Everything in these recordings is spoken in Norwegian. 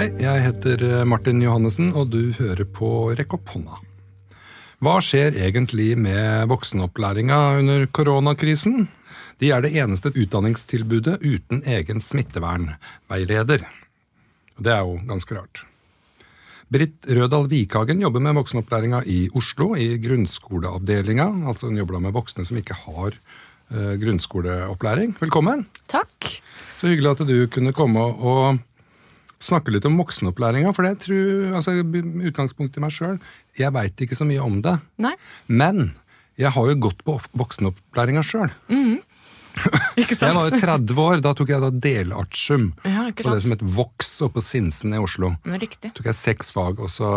Hei, jeg heter eh, Martin Johannessen, og du hører på Rekk opp hånda. Hva skjer egentlig med voksenopplæringa under koronakrisen? De er det eneste utdanningstilbudet uten egen smittevernveileder. Det er jo ganske rart. Britt Rødal Vikhagen jobber med voksenopplæringa i Oslo, i grunnskoleavdelinga. Altså hun jobber da med voksne som ikke har uh, grunnskoleopplæring. Velkommen. Takk. Så hyggelig at du kunne komme og snakke litt om voksenopplæringa. For det tror, altså utgangspunktet i meg sjøl, jeg veit ikke så mye om det. Nei. Men jeg har jo gått på voksenopplæringa sjøl. Ikke sant? Jeg var jo 30 år, da tok jeg da delartium Ja, på det som het Vox oppe på Sinsen i Oslo. Riktig. tok jeg seks fag, og så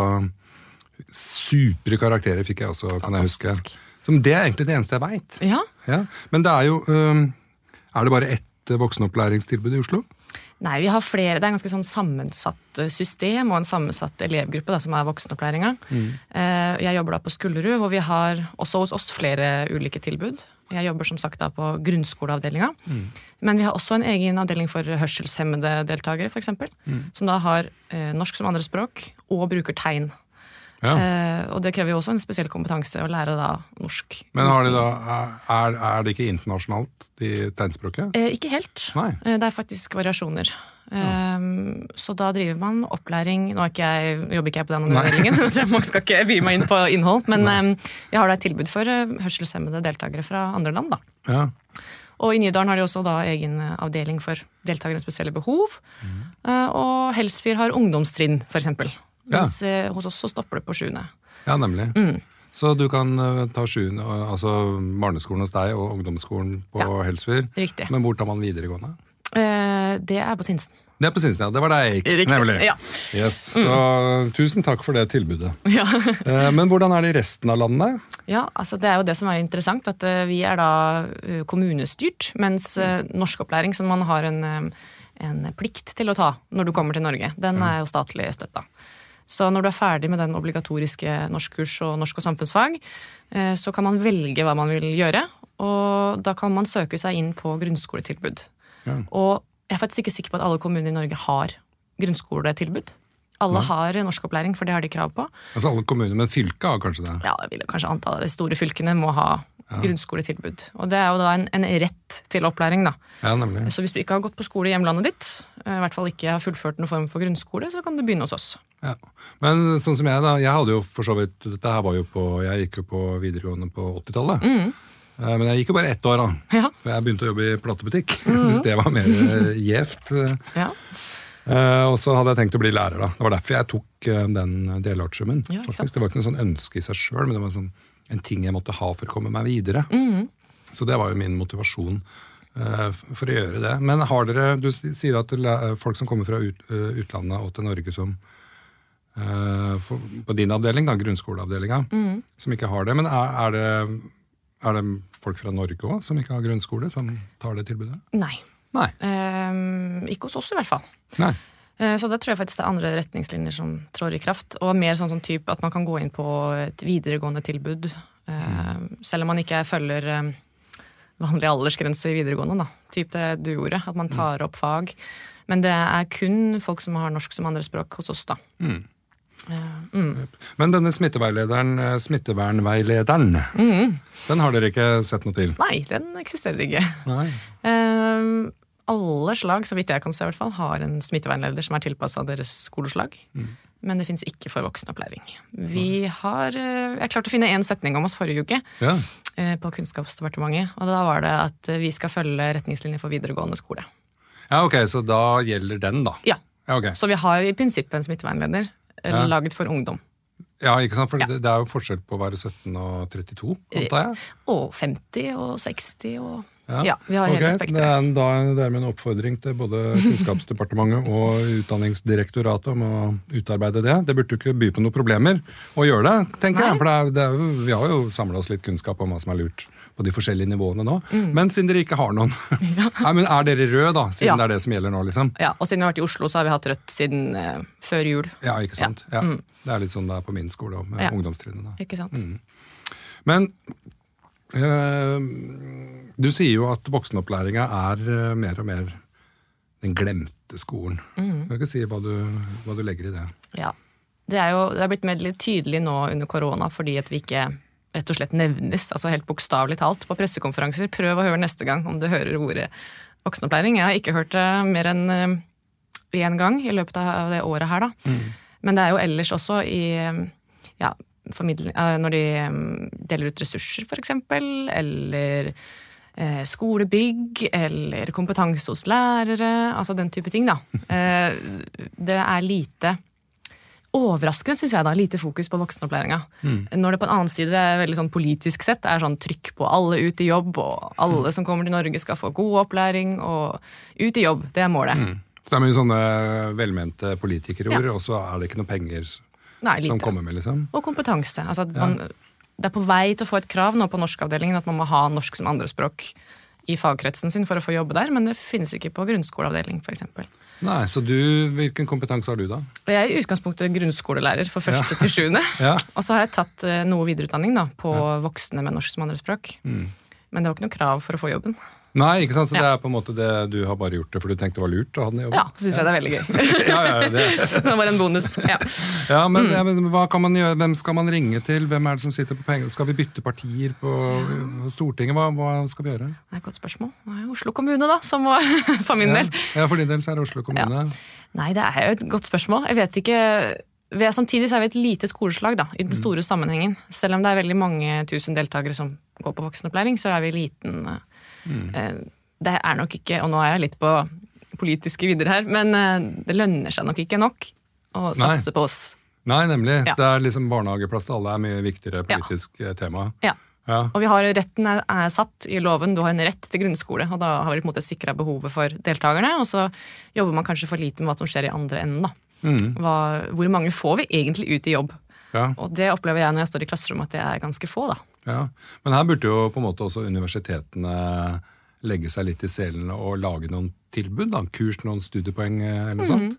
supre karakterer fikk jeg også, kan jeg huske. Fantastisk. Så det er egentlig det eneste jeg veit. Ja. Ja. Men det er jo um, Er det bare ett øh, voksenopplæringstilbud i Oslo? Nei, vi har flere. Det er en ganske sånn sammensatt eh, system og en sammensatt elevgruppe da, som er voksenopplæringa. Mm. Jeg jobber da på Skullerud, hvor vi har også hos oss flere ulike tilbud. Jeg jobber som sagt da på grunnskoleavdelinga. Men vi har også en egen avdeling for hørselshemmede deltakere, f.eks. eksempel, Som da har eh, norsk som andrespråk og bruker tegn. Ja. Eh, og det krever jo også en spesiell kompetanse å lære da norsk. Men har de da, er, er det ikke internasjonalt, de tegnspråket? Eh, ikke helt. Eh, Det er faktisk variasjoner. Ja. så da driver man opplæring Nå ikke jeg, jobber ikke jeg på den avdelingen, så jeg skal ikke by meg inn på innhold. Men um, jeg har da et tilbud for eh, hørselshemmede deltakere fra andre land. da. Ja. Og i Nydalen har de også da egen eh, avdeling for deltakere med spesielle behov. Mm. og Helsfyr har ungdomstrinn, f.eks. Mens ja. hos oss så stopper det på sjuende. ja, nemlig. Så du kan øh, ta sjuende, altså barneskolen hos deg og ungdomsskolen på Ja. Helsfyr. Riktig. Men hvor tar man videregående? Eh, det er på Sinsen. Det er på Sinsen, ja. Det var der jeg gikk. Riktig, Nemlig. ja. Yes. Så tusen takk for det tilbudet. Ja. Eh, Men hvordan er det i resten av landet? Ja, altså Det er jo det som er interessant, at eh, vi er da eh, kommunestyrt, mens norskopplæring, som man har en, eh, en plikt til å ta når du kommer til Norge, den er jo statlig støtta. Så når du er ferdig med den obligatoriske norskkurs og norsk og samfunnsfag, eh, så kan man velge hva man vil gjøre, og da kan man søke seg inn på grunnskoletilbud. Ja. Og jeg er faktisk ikke sikker på at alle kommuner i Norge har grunnskoletilbud. Alle har norskopplæring, for det har de krav på. Altså alle kommuner, men fylket har kanskje det? Ja, jeg vil kanskje anta det. De store fylkene må ha grunnskoletilbud. Og det er jo da en, en rett til opplæring, da. Ja, nemlig. Så hvis du ikke har gått på skole i hjemlandet ditt, eh, i hvert fall ikke har fullført noen form for grunnskole, så kan du begynne hos oss. Ja. Men sånn som jeg, da. Jeg hadde jo for så vidt Dette her var jo på Jeg gikk jo på videregående på 80-tallet. Mm. Men jeg gikk jo bare ett år, da. Ja. For jeg begynte å jobbe i platebutikk. Jeg Syns det var mer eh, gjevt. Ja. Eh, Og så hadde jeg tenkt å bli lærer, da. Det var derfor jeg tok eh, den delartiumen. Ja, faktisk. Det var ikke noe sånn ønske i seg sjøl, men det var sånn, en ting jeg måtte ha for å komme meg videre. Mhm. Så det var jo min motivasjon eh, for å gjøre det. Men har dere Du sier at folk som kommer fra ut, eh, utlandet og til Norge som eh, På din avdeling, da, grunnskoleavdelinga, mm. som ikke har det. Men er, er det er det folk fra Norge òg som ikke har grunnskole, som tar det tilbudet? Nei. Nei. Um, ikke hos oss, i hvert fall. Nei. Eh, Så da tror jeg faktisk det er andre retningslinjer som trår i kraft. Og mer sånn som typ at man kan gå inn på et videregående tilbud. Mm. Selv om man ikke følger eh, vanlig aldersgrense i videregående. da. Typ det du gjorde, at man tar opp fag. Men det er kun folk som har norsk som andrespråk hos oss, da. Eh, mm. Men denne smitteveilederen, eh, smittevernveilederen, Mm. den har dere ikke sett noe til? Nei, den eksisterer ikke. Eh, alle slag, så vidt jeg kan se, i hvert fall, har en smittevernleder som er tilpassa deres skoleslag. Men det fins ikke for voksenopplæring. Vi har eh, Jeg klarte å finne én setning om oss forrige uke Ja. eh, på Kunnskapsdepartementet. Og da var det at vi skal følge retningslinjer for videregående skole. ja, ok, så da gjelder den, da. Ja, Ja, okay. Så vi har i prinsippet en smittvernleder eh, Ja. laget for ungdom. Ja, ikke sant? For Ja. det, det er jo forskjell på å være 17 og 32, antar jeg? Og 50 og 60 og Ja. Ja, vi har okay. hele Det spekteret. er da er det dermed en oppfordring til både Kunnskapsdepartementet og Utdanningsdirektoratet om å utarbeide det. Det burde jo ikke by på noen problemer å gjøre det, tenker Nei. jeg. For det er, det er, vi har jo samla oss litt kunnskap om hva som er lurt på de forskjellige nivåene nå. Mm. Men siden dere ikke har noen Nei, men Er dere røde, da? Siden Ja. det er det som gjelder nå, liksom? Ja, Og siden vi har vært i Oslo, så har vi hatt rødt siden eh, før jul. Ja, ikke sant? Ja. Mm. Det er litt sånn det er på min skole òg, med Ja. ungdomstrinnet. Ikke sant? Mm. Men eh, du sier jo at voksenopplæringa er eh, mer og mer den glemte skolen. Mm. Kan ikke si hva du, hva du legger i det. Ja. Det er jo det er blitt mer litt tydelig nå under korona fordi at vi ikke rett og slett nevnes, altså helt bokstavelig talt, på pressekonferanser. Prøv å høre neste gang om du hører ordet voksenopplæring. Jeg har ikke hørt det mer enn én gang i løpet av det året her, da. Men det er jo ellers også i ja, eh, Når de mm, deler ut ressurser, eksempel, eller eh, skolebygg, eller kompetanse hos lærere, altså den type ting, da. Eh, det er lite Overraskende, syns jeg, da, lite fokus på voksenopplæringa. Når det på en annen side er veldig sånn politisk sett er sånn trykk på alle ut i jobb, og alle som kommer til Norge skal få god opplæring, og ut i jobb. Det er målet. Så det er mye sånne velmente politikerord, og så er det ikke noe penger Nei, som kommer med, liksom. Og kompetanse. Altså, at man, det er på vei til å få et krav nå på norskavdelingen at man må ha norsk som andrespråk i fagkretsen sin for å få jobbe der, men det finnes ikke på grunnskoleavdeling f.eks. Nei, Så du, hvilken kompetanse har du, da? Jeg er i utgangspunktet grunnskolelærer for første til sjuende. Ja. Og så har jeg tatt eh, noe videreutdanning da, på voksne med norsk som andrespråk. Mm. Men det var ikke noe krav for å få jobben. Nei, ikke sant? Så det er på en måte det du har bare gjort det for du tenkte det var lurt å ha den i jobben? Ja, så syns jeg det er veldig gøy. ja, ja, det. det var en bonus. Ja. ja men, Mm. men hva kan man gjøre? Hvem skal man ringe til? Hvem er det som sitter på penger? Skal vi bytte partier på Stortinget? Hva, hva skal vi gjøre? Det er et godt spørsmål. Det er Oslo kommune, da, som må for min Ja, del. ja, For din del så er det Oslo kommune. Nei, det er jo et godt spørsmål. Jeg vet ikke vi er, Samtidig så er vi et lite skoleslag da, i den store sammenhengen. Selv om det er veldig mange tusen deltakere som går på voksenopplæring, så er vi liten. Eh, Det er nok ikke, og nå er jeg litt på politiske vidder her, men eh, det lønner seg nok ikke nok å Nei. satse på oss. Nei, nemlig. Ja. Det er liksom Barnehageplass til alle er mye viktigere politisk ja. tema. Ja. Ja. Og vi har retten er, er satt i loven, du har en rett til grunnskole, og da har vi på en måte sikra behovet for deltakerne, og så jobber man kanskje for lite med hva som skjer i andre enden, da. Mm, Hva, hvor mange får vi egentlig ut i jobb? ja. Og det opplever jeg når jeg står i klasserommet at det er ganske få, da. Ja, Men her burde jo på en måte også universitetene legge seg litt i selen og lage noen tilbud. da, Kurs, noen studiepoeng eh, eller noe sånt.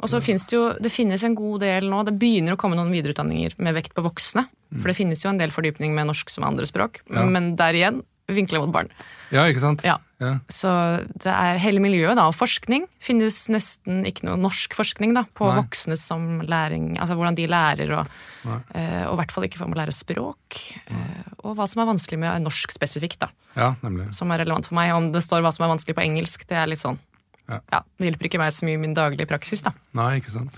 Og så finnes det jo det finnes en god del nå, det begynner å komme noen videreutdanninger med vekt på voksne. For det finnes jo en del fordypning med norsk som andrespråk, Ja. men der igjen vinkler mot barn. Ja, ikke sant? Ja. Ja. Så det er hele miljøet, da. Og forskning finnes nesten ikke noe norsk forskning da, på Nei. voksne som læring, altså hvordan de lærer, og, og i hvert fall ikke for å lære språk. Uh, Og hva som er vanskelig med norsk spesifikt, da. ja, nemlig. Som er relevant for meg. Om det står hva som er vanskelig på engelsk, det er litt sånn Ja. ja, Det hjelper ikke meg så mye i min daglige praksis, da. Nei, ikke sant.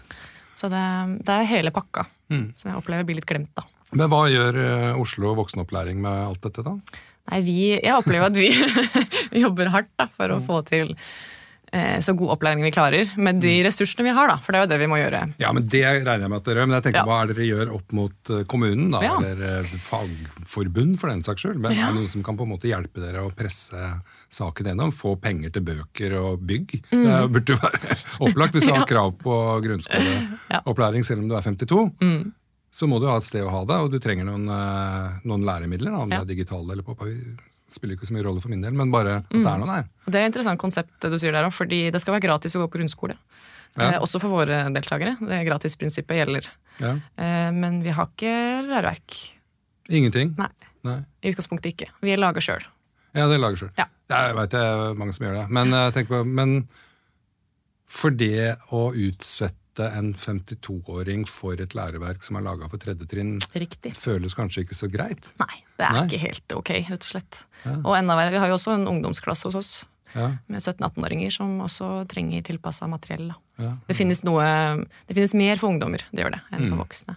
Så det, det er hele pakka Mm. som jeg opplever blir litt glemt, da. Men hva gjør eh, Oslo voksenopplæring med alt dette, da? Nei, vi, jeg opplever at vi jobber hardt da, for å få til eh, så god opplæring vi klarer, med de ressursene vi har, da. For det er jo det vi må gjøre. Ja, men Det regner jeg med at dere gjør. Men jeg tenker, Ja. hva er det dere gjør opp mot eh, kommunen, da? Ja. Eller eh, fagforbund, for den saks skyld? Men Ja. Er det noen som kan på en måte hjelpe dere å presse saken gjennom? Få penger til bøker og bygg? Mm. Det burde jo være opplagt hvis du har krav på grunnskoleopplæring selv om du er 52. Mm. Så må du ha et sted å ha det, og du trenger noen, eh, noen læremidler, da, om Ja. det er digitale eller på papir. spiller ikke så mye rolle for min del, men bare at Mm. det er noe der. Det er et interessant konsept det du sier der òg, fordi det skal være gratis å gå på grunnskole. Ja. Eh, også for våre deltakere. Det Gratisprinsippet gjelder. Ja. Eh, men vi har ikke rærverk. Ingenting? Nei, Nei. i utgangspunktet ikke. Vi lager sjøl. Ja, det lager sjøl. Ja. Jeg veit det er mange som gjør det. Men, jeg på, men for det å utsette en 52-åring for et læreverk som er laga for tredje trinn, Riktig. føles kanskje ikke så greit? Nei, det er Nei. ikke helt ok, rett og slett. Ja. Og enda verre, vi har jo også en ungdomsklasse hos oss Ja, med 17-18-åringer som også trenger tilpassa materiell. Da. ja. Det finnes noe Det finnes mer for ungdommer, det gjør det, enn for voksne.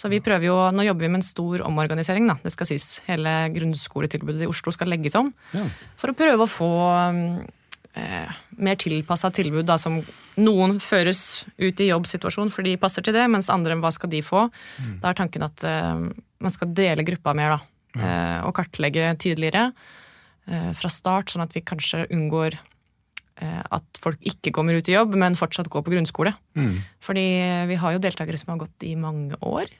Så vi prøver jo, Nå jobber vi med en stor omorganisering, da, det skal sies. Hele grunnskoletilbudet i Oslo skal legges om. Ja. For å prøve å få eh, mer tilpassa tilbud, da, som noen føres ut i jobbsituasjon for de passer til det, mens andre, hva skal de få? Da er tanken at eh, man skal dele gruppa mer, da. eh, og kartlegge tydeligere eh, fra start, sånn at vi kanskje unngår eh, at folk ikke kommer ut i jobb, men fortsatt går på grunnskole. Mm. Fordi vi har jo deltakere som har gått i mange år,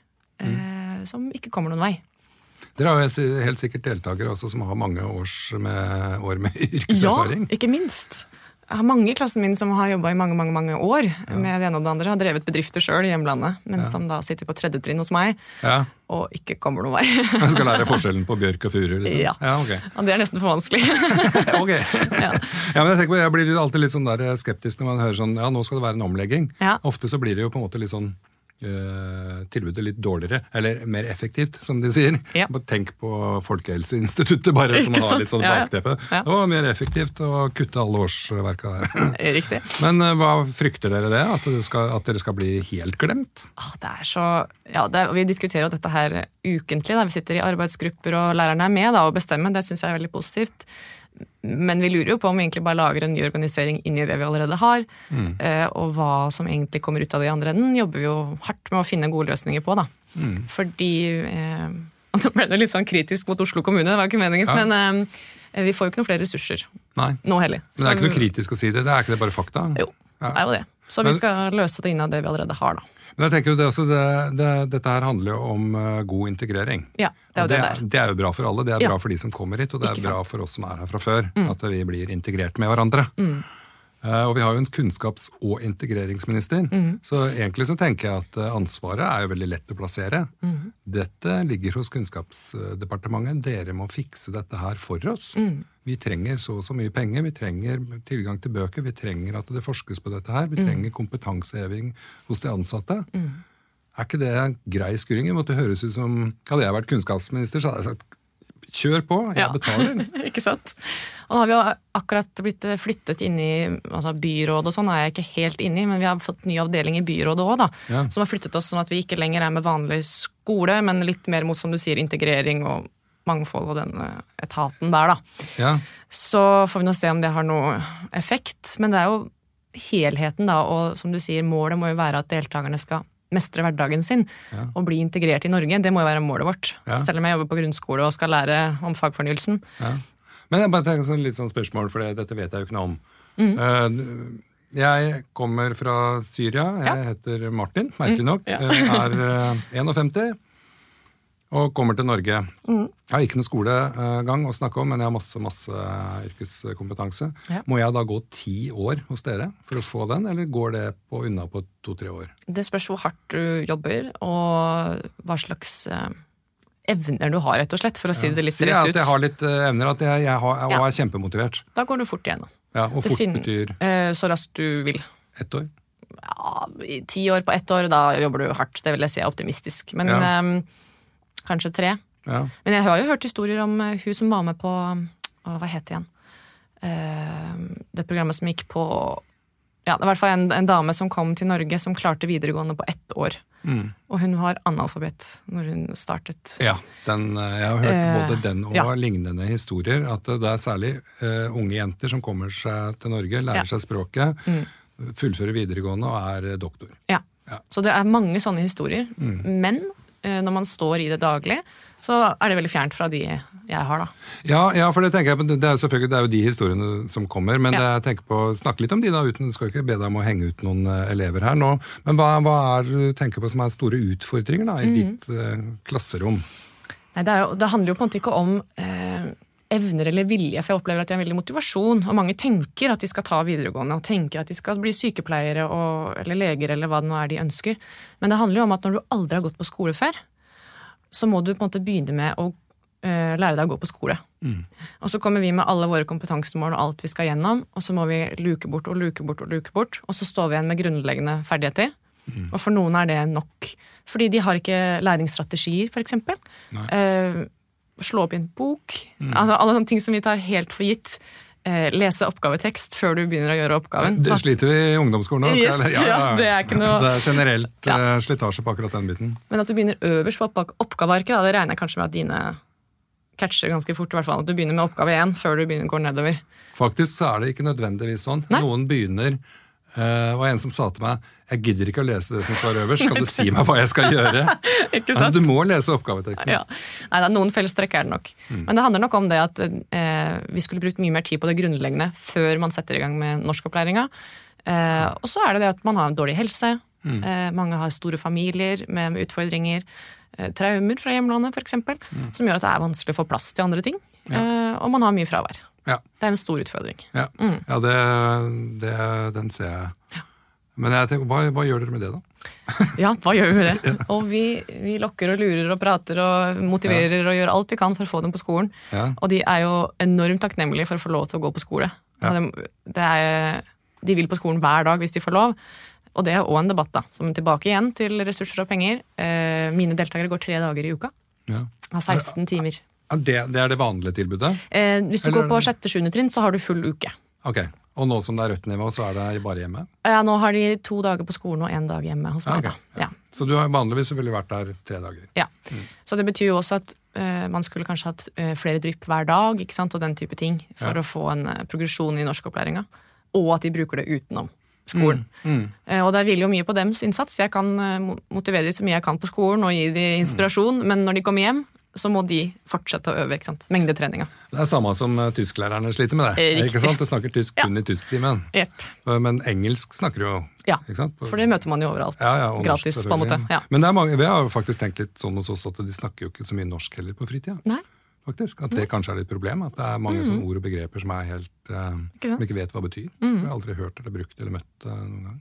eh, som ikke kommer noen vei. Dere har jo helt sikkert deltakere også som har mange års med, år med yrkeserfaring. Ja, ikke minst. jeg har mange i klassen min som har jobba i mange mange, mange år med det ene og det andre. Har drevet bedrifter sjøl i hjemlandet, men som da sitter på tredje trinn hos meg Ja. og ikke kommer noen vei. Jeg skal lære forskjellen på bjørk og furu, liksom? Ja. ja ok. Og det er nesten for vanskelig. Ok. ja. men jeg, på, jeg blir alltid litt sånn skeptisk når man hører sånn Ja, nå skal det være en omlegging. Ja. Ofte så blir det jo på en måte litt sånn tilbudet litt dårligere, eller mer effektivt, som de sier. Ja. Tenk på Folkehelseinstituttet, bare, som har litt sånn Ja, ja. Ja. Det var mer effektivt å kutte alle årsverka der. Riktig. Men eh, hva frykter dere det? At, det skal, at dere skal bli helt glemt? Ah, Det er så, ja, det Vi diskuterer jo dette her ukentlig. Da. Vi sitter i arbeidsgrupper, og lærerne er med da, og bestemmer. Det syns jeg er veldig positivt. Men vi lurer jo på om vi egentlig bare lager en ny organisering inn i det vi allerede har. Mm. og hva som egentlig kommer ut av det i andre enden, jobber vi jo hardt med å finne gode løsninger på. da. Fordi eh, Nå ble det litt sånn kritisk mot Oslo kommune, det var ikke meningen. Ja. Men eh, vi får jo ikke noen flere ressurser Nei. nå heller. Men det er ikke noe kritisk å si det, det er ikke det bare fakta? Jo, Ja. det er jo det. Så vi skal løse det innad det vi allerede har, da. Men jeg tenker jo det, altså det, det, Dette her handler jo om eh, god integrering. Ja, det er jo det det, der. er, det er jo bra for alle. Det er Ja. bra for de som kommer hit, og det er bra for oss som er her fra før. At vi blir integrert med hverandre. Eh, og vi har jo en kunnskaps- og integreringsminister, så egentlig så tenker jeg at eh, ansvaret er jo veldig lett å plassere. Dette ligger hos Kunnskapsdepartementet. Dere må fikse dette her for oss. Vi trenger så og så mye penger, vi trenger tilgang til bøker, vi trenger at det forskes på dette her, vi trenger kompetanseheving hos de ansatte. Er ikke det grei skuring? Det måtte høres ut som Hadde jeg vært kunnskapsminister, så hadde jeg sagt kjør på, jeg Ja. betaler. ikke sant? Og nå har vi jo akkurat blitt flyttet inn i altså byrådet og sånn, er jeg ikke helt inne i, men vi har fått ny avdeling i byrådet òg, da. Ja. Som har flyttet oss sånn at vi ikke lenger er med vanlig skole, men litt mer mot, som du sier, integrering og mangfold og den eh, etaten der, da. Ja. Så får vi nå se om det har noe effekt. Men det er jo helheten, da, og som du sier, målet må jo være at deltakerne skal mestre hverdagen sin Ja. og bli integrert i Norge. Det må jo være målet vårt. Ja. Selv om jeg jobber på grunnskole og skal lære om fagfornyelsen. Ja. Men jeg bare tenker sånn litt sånn spørsmål, for dette vet jeg jo ikke noe om. Mm. Uh, jeg kommer fra Syria. Jeg heter Martin, merkelig nok. Mm, ja. eh, Er uh, 51 og kommer til Norge. Mm. Jeg har ikke noe skolegang å snakke om, men jeg har masse masse yrkeskompetanse. Ja. Må jeg da gå ti år hos dere for å få den, eller går det på unna på to-tre år? Det spørs hvor hardt du jobber, og hva slags eh, evner du har, rett og slett, for å si det litt rett ut. rett at jeg har litt eh, evner, at jeg, jeg, har, og Ja. er kjempemotivert. Da går du fort igjennom. Ja, og Det fort fin- betyr eh, Så raskt du vil. ett år. Ja, ti år på ett år, da jobber du hardt. Det vil jeg si er optimistisk. Men Ja. eh, kanskje tre. Ja. Men jeg har jo hørt historier om eh, hun som var med på å, Hva het det igjen? Uh, det programmet som gikk på Ja, det var i hvert fall en, en dame som kom til Norge som klarte videregående på ett år. Mm. Og hun var analfabet når hun startet. Ja, den, eh, jeg har hørt både den og ja. lignende historier. At det er særlig uh, unge jenter som kommer seg til Norge, lærer Ja. seg språket, fullfører videregående og er doktor. Ja. Ja. Så det er mange sånne historier. Men eh, når man står i det daglig, så er det veldig fjernt fra de jeg har, da. Ja, ja, for det tenker jeg på, det er, selvfølgelig, det er jo de historiene som kommer, men Ja. det, jeg tenker på, snakke litt om de da, uten, skal ikke be deg om å henge ut noen eh, elever her nå. Men hva, hva er du tenker på som er store utfordringer da, i Mm. ditt eh, klasserom? Nei, det, jo, det handler jo på en måte ikke om eh, evner eller vilje, for jeg opplever at det har veldig motivasjon. Og mange tenker at de skal ta videregående, og tenker at de skal bli sykepleiere og, eller leger eller hva det nå er de ønsker. Men det handler jo om at når du aldri har gått på skole før, så må du på en måte begynne med å eh, lære deg å gå på skole. Og så kommer vi med alle våre kompetansemål og alt vi skal gjennom, og så må vi luke bort og luke bort og luke bort, og så står vi igjen med grunnleggende ferdigheter. Og for noen er det nok. Fordi de har ikke læringsstrategier, for eksempel. Slå opp i en bok. Altså alle sånne ting som vi tar helt for gitt. Eh, lese oppgavetekst før du begynner å gjøre oppgaven. Det sliter vi i ungdomsskolen òg. Yes, eller? ja, det er ikke noe- Det er generelt Ja. eh, slitasje på akkurat den biten. Men at du begynner øverst på oppgave- oppgavearket, det regner jeg kanskje med at dine catcher ganske fort. i hvert fall. At du begynner med oppgave én før du begynner å gå nedover. Faktisk så er det ikke nødvendigvis sånn. Nei. Noen begynner eh, var en som sa til meg jeg gidder ikke å lese det som står øverst, kan du si meg hva jeg skal gjøre? Men du må lese oppgaveteksten. Ja. Nei, da, noen fellestrekk er det nok. Men det handler nok om det at eh, vi skulle brukt mye mer tid på det grunnleggende før man setter i gang med norskopplæringa. Eh, og så er det det at man har en dårlig helse. Eh, mange har store familier med, med utfordringer. Eh, traumer fra hjemlandet, f.eks. Som gjør at det er vanskelig å få plass til andre ting. Eh, og man har mye fravær. Ja. Det er en stor utfordring. Ja, ja det, det, den ser jeg. Men jeg tenker, hva, hva gjør dere med det, da? Ja, hva gjør vi med det? Og vi, vi lokker og lurer og prater og motiverer og gjør alt vi kan for å få dem på skolen. Ja. Og de er jo enormt takknemlige for å få lov til å gå på skole. Ja. Og det, det er, de vil på skolen hver dag hvis de får lov. Og det er òg en debatt, da. Som tilbake igjen til ressurser og penger. Eh, mine deltakere går tre dager i uka. Ja. Har 16 timer. Det, det er det vanlige tilbudet? Eh, hvis du Eller- går på sjette-sjuende trinn, så har du full uke. Ok, Og nå som det er rødt nivå, så er det bare hjemme? Ja, nå har de to dager på skolen og én dag hjemme hos meg. Ja, okay. da. Ja. Så du har vanligvis selvfølgelig vært der tre dager? Ja. Så det betyr jo også at uh, man skulle kanskje hatt uh, flere drypp hver dag, ikke sant, og den type ting, for å få en uh, progresjon i norskopplæringa. Og at de bruker det utenom skolen. Mm. Eh, og det hviler jo mye på dems innsats. Jeg kan motivere dem så mye jeg kan på skolen og gi dem inspirasjon, men når de kommer hjem, så må de fortsette å øve. ikke sant? Mengdetreninga. Det er samme som eh, tysklærerne sliter med det. Eh, riktig. Ikke sant? Du snakker tysk Ja. kun i tysktimen. Yep. Men engelsk snakker du jo. Ja, for det møter man jo overalt. Ja, ja, Gratis, på en måte. Ja. Men det er mange, vi har jo faktisk tenkt litt sånn hos oss at de snakker jo ikke så mye norsk heller på fritida. Nei, faktisk. At det kanskje er litt problem. At det er mange sånne ord og begreper som er helt eh, Mm. Ikke? Mm. som ikke vet hva betyr. Jeg har aldri hørt eller brukt eller møtt eh, noen gang.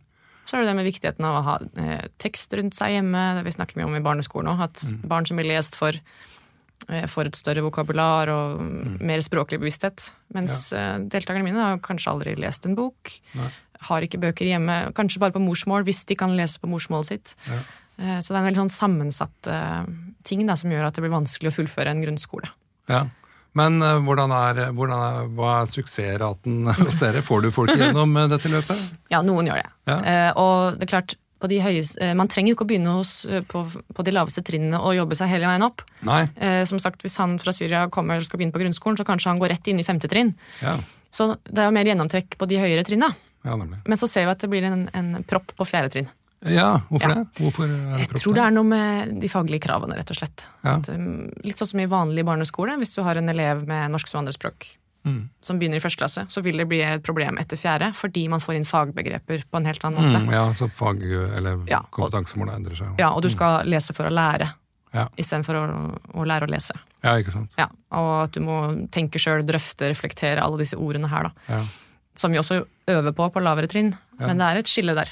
Så er det det med viktigheten av å ha eh, tekst rundt seg hjemme. Det vi snakker mye om i barneskolen òg. At Mm. barn som blir lest for, eh, får et større vokabular og Mm. mer språklig bevissthet. Mens ja. deltakerne mine har kanskje aldri lest en bok. Nei. Har ikke bøker hjemme. Kanskje bare på morsmål, hvis de kan lese på morsmålet sitt. Ja. Eh, så det er en veldig sånn sammensatt eh, ting da, som gjør at det blir vanskelig å fullføre en grunnskole. Ja. Men eh, hvordan er, hvordan er, hva er suksessraten hos dere? Får du folk gjennom eh, dette løpet? Ja, noen gjør det. Ja. Eh, og det er klart, på de høyeste, eh, man trenger jo ikke å begynne hos, eh, på, på de laveste trinnene og jobbe seg hele veien opp. Nei? Eh, som sagt, Hvis han fra Syria kommer og skal begynne på grunnskolen, så kanskje han går rett inn i femte trinn. Ja. Så det er jo mer gjennomtrekk på de høyere trinna. ja. Men så ser vi at det blir en, en propp på fjerde trinn. Ja, hvorfor Ja. det? Hvorfor er det Jeg tror det er noe med de faglige kravene, rett og slett. Ja. At, um, litt sånn som i vanlig barneskole. Hvis du har en elev med norsk som andrespråk Mm. som begynner i første klasse, så vil det bli et problem etter fjerde, fordi man får inn fagbegreper på en helt annen måte. Mm, ja, så fag- eller Ja, og- endrer seg. Ja, Og du skal lese for å lære, Ja. istedenfor å, å lære å lese. ja, ikke sant. Ja, Og at du må tenke sjøl, drøfte, reflektere alle disse ordene her, da. Ja. Som vi også øver på på lavere trinn. Men det er et skille der.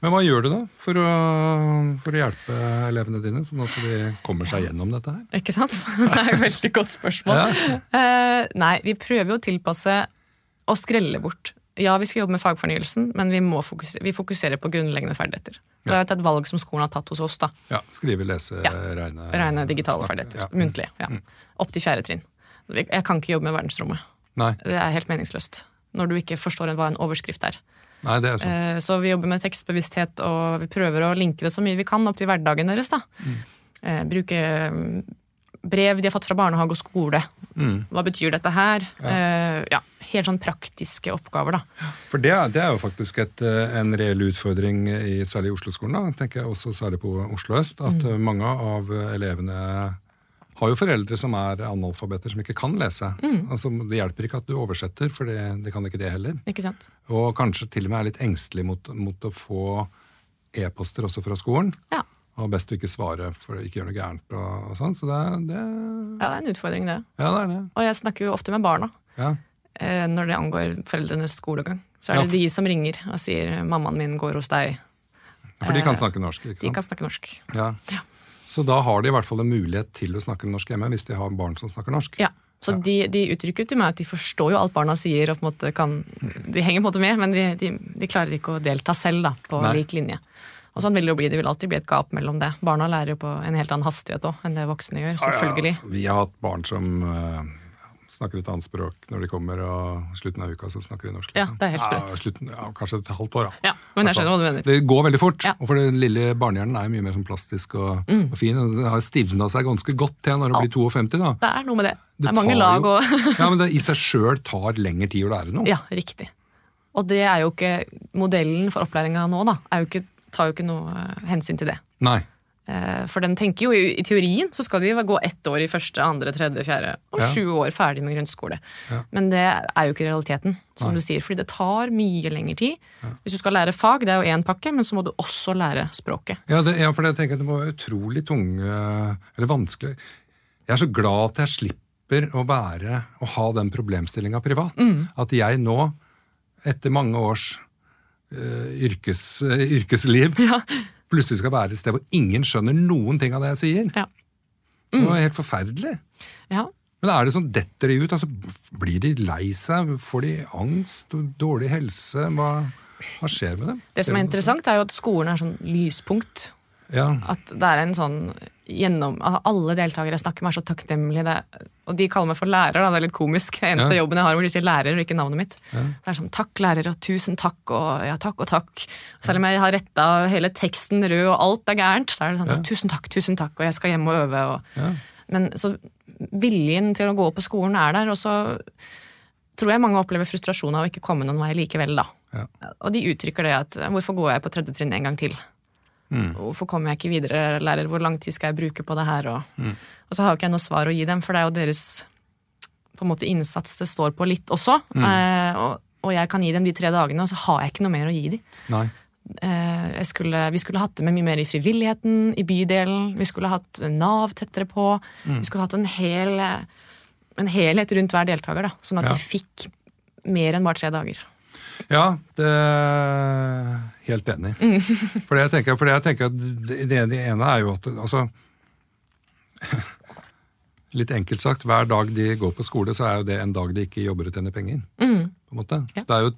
Men hva gjør du da for å, for å hjelpe elevene dine, sånn at de kommer seg gjennom dette her? Ikke sant? Det er et veldig godt spørsmål. Eh, nei, vi prøver jo å tilpasse og skrelle bort. Ja, vi skal jobbe med fagfornyelsen, men vi, må fokusere, vi fokuserer på grunnleggende ferdigheter. Det er et valg som skolen har tatt hos oss. da. Ja, Skrive, lese, Ja. regne Regne digitale snakke. ferdigheter. Ja. Muntlig. ja. Opp til fjerde trinn. Jeg kan ikke jobbe med verdensrommet. Nei, Det er helt meningsløst. Når du ikke forstår hva en overskrift er. Nei, det er sant. Eh, Så vi jobber med tekstbevissthet, og vi prøver å linke det så mye vi kan opp til hverdagen deres. da. Eh, Bruke mm, brev de har fått fra barnehage og skole. Hva betyr dette her? Eh, Ja, Helt sånn praktiske oppgaver, da. For det, det er jo faktisk et, en reell utfordring i særlig i Oslo-skolen, da, tenker jeg også særlig på Oslo øst, at Mm. mange av elevene har jo foreldre som er analfabeter som ikke kan lese. Mm. Altså, det hjelper ikke at du oversetter, for det, det kan ikke det heller. Ikke sant? Og kanskje til og med er litt engstelig mot, mot å få e-poster også fra skolen. Ja. Og best å ikke svare for å ikke gjøre noe gærent. og, og sånn, Så det, det ja, det er en utfordring, det. Ja, det er det. Og jeg snakker jo ofte med barna Ja. eh, når det angår foreldrenes skolegang. Så er Ja, det de som ringer og sier 'mammaen min går hos deg'. For de kan snakke norsk, ikke sant? De kan snakke norsk. Ja. Ja. Så da har de i hvert fall en mulighet til å snakke norsk hjemme, hvis de har barn som snakker norsk. Ja, Så de, de uttrykker til meg at de forstår jo alt barna sier, og på en måte kan, de henger på en måte med, men de, de, de klarer ikke å delta selv da, på Nei. lik linje. Og sånn vil det jo bli, det vil alltid bli et gap mellom det. Barna lærer jo på en helt annen hastighet også, enn det voksne gjør, selvfølgelig. Ja, altså, vi har hatt barn som eh, snakker et annet språk når de kommer, og slutten av uka så snakker de norsk. Ja, liksom. det er helt sprøtt. Ja, slutten, ja, kanskje et halvt år, da. Ja, men jeg skjønner hva du mener. Det går veldig fort, Ja. Mm. og for den lille barnehjernen er jo mye mer sånn plastisk og, og fin. Den har stivna seg ganske godt til når du Ja. blir 52, da. Det er noe med det. Det, Det er mange lag og Ja, men det i seg sjøl tar lengre tid å lære noe. Ja, riktig. Og det er jo ikke modellen for opplæringa nå, da. Jo ikke, tar jo ikke noe eh, hensyn til det. Nei. Eh, For den tenker jo, i teorien så skal de gå ett år i første, andre, tredje, fjerde, og Ja. sju år ferdig med grunnskole. Ja. Men det er jo ikke realiteten, som du sier, fordi det tar mye lengre tid. Hvis du skal lære fag, det er jo én pakke, men så må du også lære språket. Ja, det, ja, for jeg tenker det må være utrolig tunge Eller vanskelig Jeg er så glad at jeg slipper å være å ha den problemstillinga privat. Mm. At jeg nå, etter mange års eh, yrkes, eh, yrkesliv, Ja. Plutselig skal være et sted hvor ingen skjønner noen ting av det jeg sier. Ja. Det var helt forferdelig. ja. Men er det sånn, detter de ut? Altså, blir de lei seg? Får de angst? Dårlig helse? Hva, hva skjer med dem? Det som er interessant, er jo at skolen er sånn lyspunkt. Ja, At det er en sånn gjennom Alle deltakere snakker med, er så takknemlige. Det, og de kaller meg for lærer, da. Det er litt komisk. Det eneste Ja. jobben jeg har hvor de sier lærer og ikke navnet mitt. Ja. det er sånn takk, lærer, og tusen takk, og ja, takk og takk. Selv om jeg har retta hele teksten rød, og alt er gærent, så er det sånn tusen takk, tusen takk, og jeg skal hjem og øve. Og, Ja. Men så viljen til å gå på skolen er der, og så tror jeg mange opplever frustrasjon av å ikke komme noen vei likevel, da. Ja. Og de uttrykker det at hvorfor går jeg på tredje trinn en gang til? Mm. Hvorfor kommer jeg ikke videre, lærer? Hvor lang tid skal jeg bruke på det her? Og, Mm. og så har jo ikke jeg noe svar å gi dem, for det er jo deres på en måte innsats det står på litt også. Mm. Eh, og, og jeg kan gi dem de tre dagene, og så har jeg ikke noe mer å gi dem. Eh, skulle, vi skulle hatt det med mye mer i frivilligheten, i bydelen. Vi skulle hatt Nav tettere på. Mm. Vi skulle hatt en, hel, en helhet rundt hver deltaker, da, sånn at Ja. de fikk mer enn bare tre dager. Ja, det er helt enig. Mm. For det jeg tenker, for det jeg tenker at det, det ene er jo at altså, Litt enkelt sagt, hver dag de går på skole, så er jo det en dag de ikke jobber og tjener penger. på en måte. Ja. Så det er jo,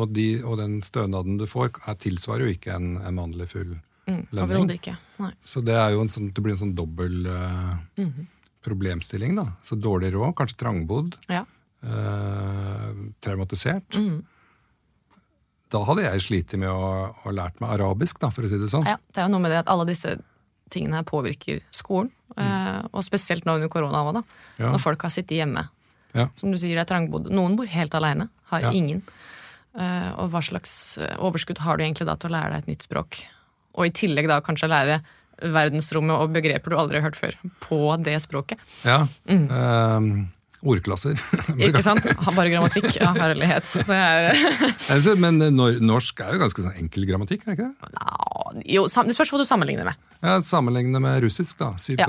og, de, og den stønaden du får, er, tilsvarer jo ikke en, en vanlig full Mm, lønning. Ikke. Nei. Så det, er jo en sånn, det blir en sånn dobbel uh, mm. problemstilling. da. Så dårlig råd, kanskje trangbodd, Ja. uh, traumatisert. Mhm. Da hadde jeg slitt med å, å lært meg arabisk, da, for å si det sånn. Ja, det er jo noe med det at alle disse tingene her påvirker skolen. eh, Og spesielt nå under korona òg, da. Ja. Når folk har sittet hjemme. Ja. Som du sier, det er trangbodd. Noen bor helt aleine, har Ja. ingen. Eh, Og hva slags eh, overskudd har du egentlig da til å lære deg et nytt språk? Og i tillegg da kanskje lære verdensrommet og begreper du aldri har hørt før, på det språket. Ja. Eh, ordklasser. Mm. Ikke sant? Bare grammatikk. Ja, herlighet. Det er Altså, Men norsk er jo ganske sånn enkel grammatikk, er det ikke det? Nja, Jo, det spørs hva du sammenligner med. Ja, Sammenligne med russisk, da. Ja.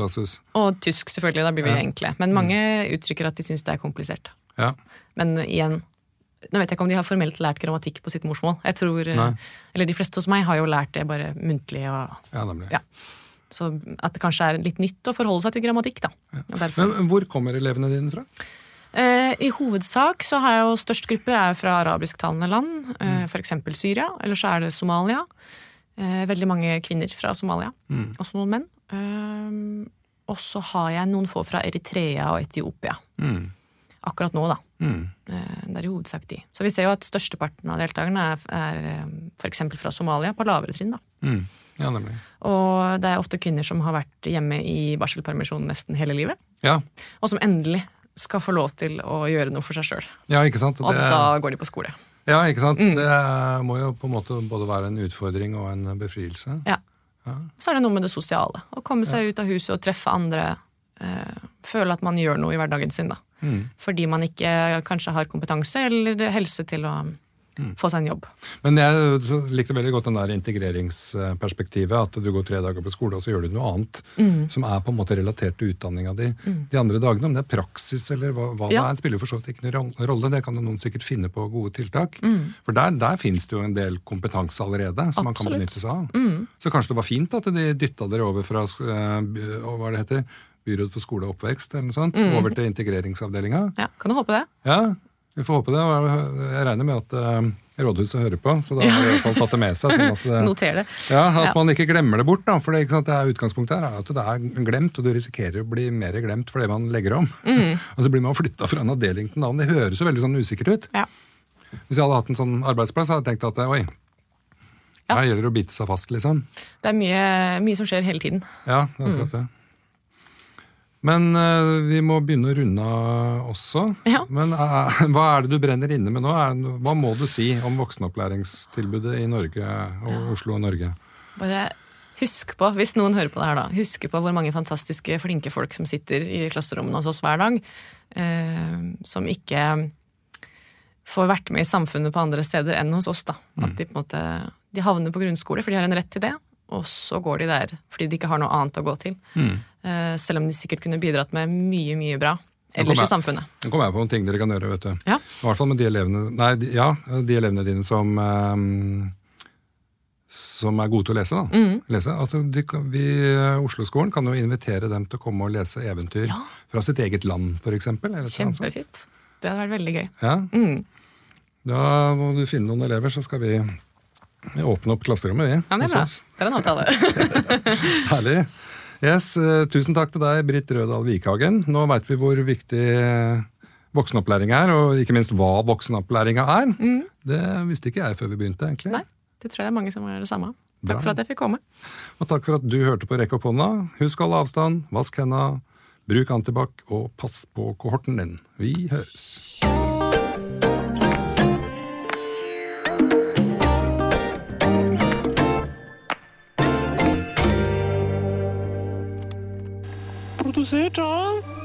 Og tysk, selvfølgelig. Da blir vi enkle. Men mange uttrykker at de syns det er komplisert. Ja. Men igjen, nå vet jeg ikke om de har formelt lært grammatikk på sitt morsmål. Jeg tror, eh, Nei. eller De fleste hos meg har jo lært det bare muntlig. Og, ja, nemlig. ja. Så at det kanskje er litt nytt å forholde seg til grammatikk. da. Ja. Men hvor kommer elevene dine fra? eh, I hovedsak så har jeg jo størst grupper er fra arabisktalende land, eh, f.eks. Syria. Eller så er det Somalia. Eh, veldig mange kvinner fra Somalia. Også noen menn. Eh, og så har jeg noen få fra Eritrea og Etiopia. Mm. Akkurat nå, da. Mm. Eh, Det er i hovedsak de. Så vi ser jo at størsteparten av deltakerne er, er f.eks. fra Somalia, på lavere trinn. da. Mm. Ja, nemlig. Og det er ofte kvinner som har vært hjemme i barselpermisjon nesten hele livet. Ja, Og som endelig skal få lov til å gjøre noe for seg sjøl. ja ikke sant? Og Det, da går de på skole. ja, ikke sant? Det må jo på en måte både være en utfordring og en befrielse. Ja. Så er det noe med det sosiale. Å komme seg ut av huset og treffe andre. Øh, føle at man gjør noe i hverdagen sin. da. Mm. Fordi man ikke kanskje har kompetanse eller helse til å få seg en jobb. Men jeg likte veldig godt den der integreringsperspektivet. At du går tre dager på skole, og så gjør du noe annet som er på en måte relatert til utdanninga di de andre dagene. Om det er praksis eller hva, hva Ja. det er, spiller for så vidt ikke noen rolle. Det kan noen sikkert finne på gode tiltak. For der, der finnes det jo en del kompetanse allerede som man kan Absolutt. benytte seg av. Så kanskje det var fint at de dytta dere over fra eh, hva det heter, byråd for skole og oppvekst eller noe sånt, over til integreringsavdelinga. Ja, Kan du håpe det? Ja, vi får håpe det. og Jeg regner med at eh, rådhuset hører på, så da har de i hvert fall tatt det med seg. sånn at, eh, Noter det. ja, At Ja. man ikke glemmer det bort. da, for det, sant, det er Utgangspunktet her er at det er glemt, og du risikerer å bli mer glemt for det man legger om. og så blir man flytta fra en avdeling til en annen. Det høres jo veldig sånn usikkert ut. Ja. Hvis jeg hadde hatt en sånn arbeidsplass, hadde jeg tenkt at oi, Ja. her gjelder det å bite seg fast, liksom. Det er mye, mye som skjer hele tiden. Ja, det er akkurat det. Men uh, vi må begynne å runde av også. Ja. Men uh, hva er det du brenner inne med nå? Er, hva må du si om voksenopplæringstilbudet i Norge og Oslo og Norge? Bare husk på, hvis noen hører på det her da, husk på hvor mange fantastiske, flinke folk som sitter i klasserommene hos oss hver dag, uh, som ikke får vært med i samfunnet på andre steder enn hos oss. da. At de på en måte, de havner på grunnskole, for de har en rett til det, og så går de der fordi de ikke har noe annet å gå til. Eh, selv om de sikkert kunne bidratt med mye, mye bra. ellers i samfunnet. Nå kommer jeg på noen ting dere kan gjøre. vet du. Ja. I hvert fall med de elevene, nei, ja, de elevene dine som um som er gode til å lese. da. Mm. lese. At de, vi, eh, Oslo-skolen kan jo invitere dem til å komme og lese eventyr Ja. fra sitt eget land, f.eks. Kjempefint. Det hadde vært veldig gøy. Ja. Mm. Da må du finne noen elever, så skal vi åpne opp klasserommet. vi. Ja, det er bra. Det er en avtale. Herlig. Yes, eh, Tusen takk til deg, Britt Rødal Vikhagen. Nå veit vi hvor viktig eh, voksenopplæring er, og ikke minst hva voksenopplæringa er. Det visste ikke jeg før vi begynte. egentlig. Mm. Nei, det tror jeg det er mange som gjør det samme. Bra. Takk for at jeg fikk komme. Og takk for at du hørte på Rekk opp hånda. Husk holde avstand, vask henda, bruk antibac og pass på kohorten din. Vi høres. Produsert av